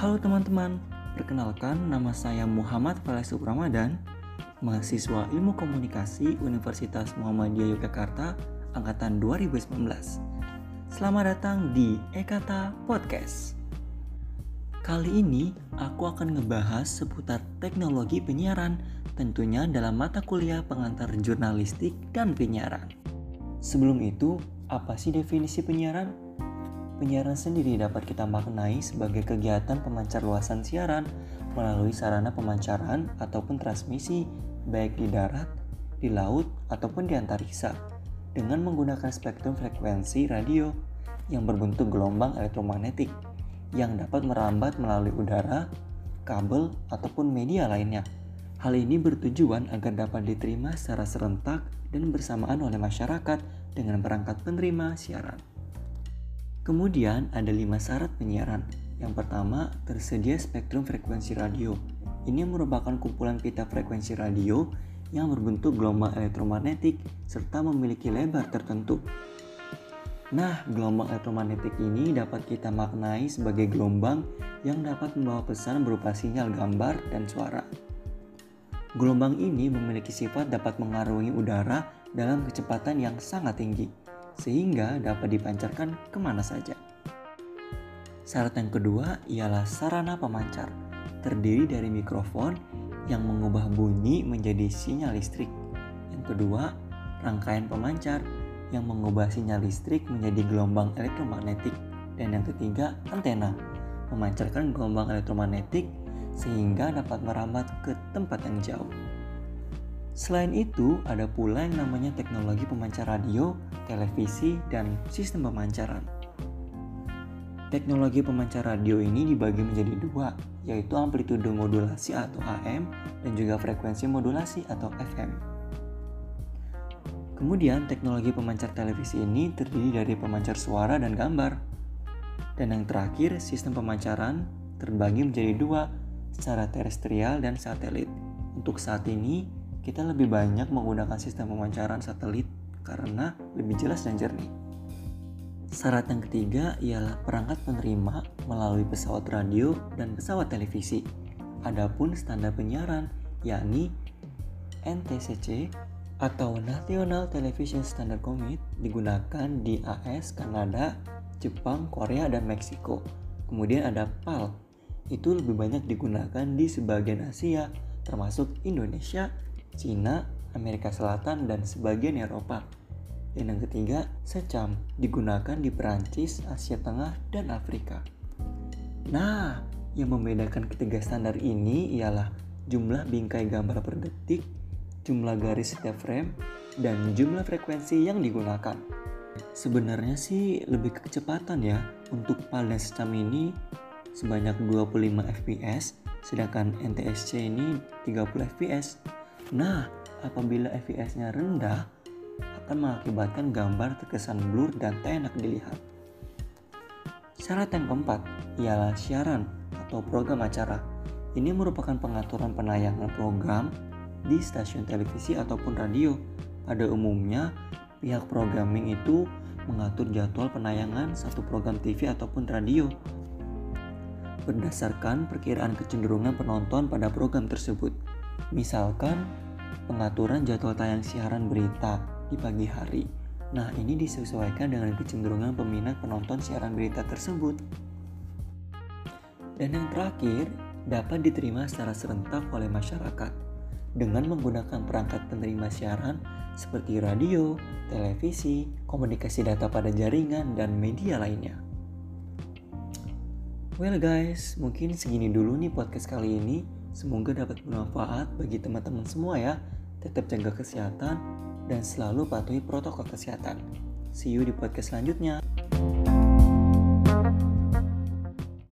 Halo teman-teman, perkenalkan nama saya Muhammad Falasub Ramadan, mahasiswa Ilmu Komunikasi Universitas Muhammadiyah Yogyakarta angkatan 2019. Selamat datang di Ekata Podcast. Kali ini aku akan ngebahas seputar teknologi penyiaran, tentunya dalam mata kuliah pengantar jurnalistik dan penyiaran. Sebelum itu, apa sih definisi penyiaran? Penyiaran sendiri dapat kita maknai sebagai kegiatan pemancar luasan siaran melalui sarana pemancaran ataupun transmisi baik di darat, di laut, ataupun di antariksa dengan menggunakan spektrum frekuensi radio yang berbentuk gelombang elektromagnetik yang dapat merambat melalui udara, kabel, ataupun media lainnya. Hal ini bertujuan agar dapat diterima secara serentak dan bersamaan oleh masyarakat dengan perangkat penerima siaran. Kemudian ada lima syarat penyiaran. Yang pertama, tersedia spektrum frekuensi radio. Ini merupakan kumpulan pita frekuensi radio yang berbentuk gelombang elektromagnetik serta memiliki lebar tertentu. Nah, gelombang elektromagnetik ini dapat kita maknai sebagai gelombang yang dapat membawa pesan berupa sinyal gambar dan suara. Gelombang ini memiliki sifat dapat mengarungi udara dalam kecepatan yang sangat tinggi sehingga dapat dipancarkan ke mana saja. Syarat yang kedua ialah sarana pemancar, terdiri dari mikrofon yang mengubah bunyi menjadi sinyal listrik. Yang kedua, rangkaian pemancar yang mengubah sinyal listrik menjadi gelombang elektromagnetik. Dan yang ketiga, antena, memancarkan gelombang elektromagnetik sehingga dapat merambat ke tempat yang jauh. Selain itu, ada pula yang namanya teknologi pemancar radio, televisi, dan sistem pemancaran. Teknologi pemancar radio ini dibagi menjadi dua, yaitu amplitude modulasi atau AM dan juga frekuensi modulasi atau FM. Kemudian, teknologi pemancar televisi ini terdiri dari pemancar suara dan gambar. Dan yang terakhir, sistem pemancaran terbagi menjadi dua, secara terestrial dan satelit. Untuk saat ini, kita lebih banyak menggunakan sistem pemancaran satelit karena lebih jelas dan jernih. Syarat yang ketiga ialah perangkat penerima melalui pesawat radio dan pesawat televisi. Adapun standar penyiaran yakni NTCC atau National Television Standard Commit digunakan di AS, Kanada, Jepang, Korea, dan Meksiko. Kemudian ada PAL, itu lebih banyak digunakan di sebagian Asia, termasuk Indonesia, Cina, Amerika Selatan, dan sebagian Eropa. Dan yang ketiga, secam digunakan di Perancis, Asia Tengah, dan Afrika. Nah, yang membedakan ketiga standar ini ialah jumlah bingkai gambar per detik, jumlah garis setiap frame, dan jumlah frekuensi yang digunakan. Sebenarnya sih lebih ke kecepatan ya. Untuk PAL dan secam ini sebanyak 25 fps, sedangkan NTSC ini 30 fps. Nah, apabila FPS-nya rendah, akan mengakibatkan gambar terkesan blur dan tak enak dilihat. Syarat yang keempat ialah siaran atau program acara. Ini merupakan pengaturan penayangan program di stasiun televisi ataupun radio. Pada umumnya, pihak programming itu mengatur jadwal penayangan satu program TV ataupun radio berdasarkan perkiraan kecenderungan penonton pada program tersebut. Misalkan pengaturan jadwal tayang siaran berita di pagi hari. Nah, ini disesuaikan dengan kecenderungan peminat penonton siaran berita tersebut. Dan yang terakhir, dapat diterima secara serentak oleh masyarakat dengan menggunakan perangkat penerima siaran seperti radio, televisi, komunikasi data pada jaringan, dan media lainnya. Well guys, mungkin segini dulu nih podcast kali ini. Semoga dapat bermanfaat bagi teman-teman semua ya. Tetap jaga kesehatan dan selalu patuhi protokol kesehatan. See you di podcast selanjutnya.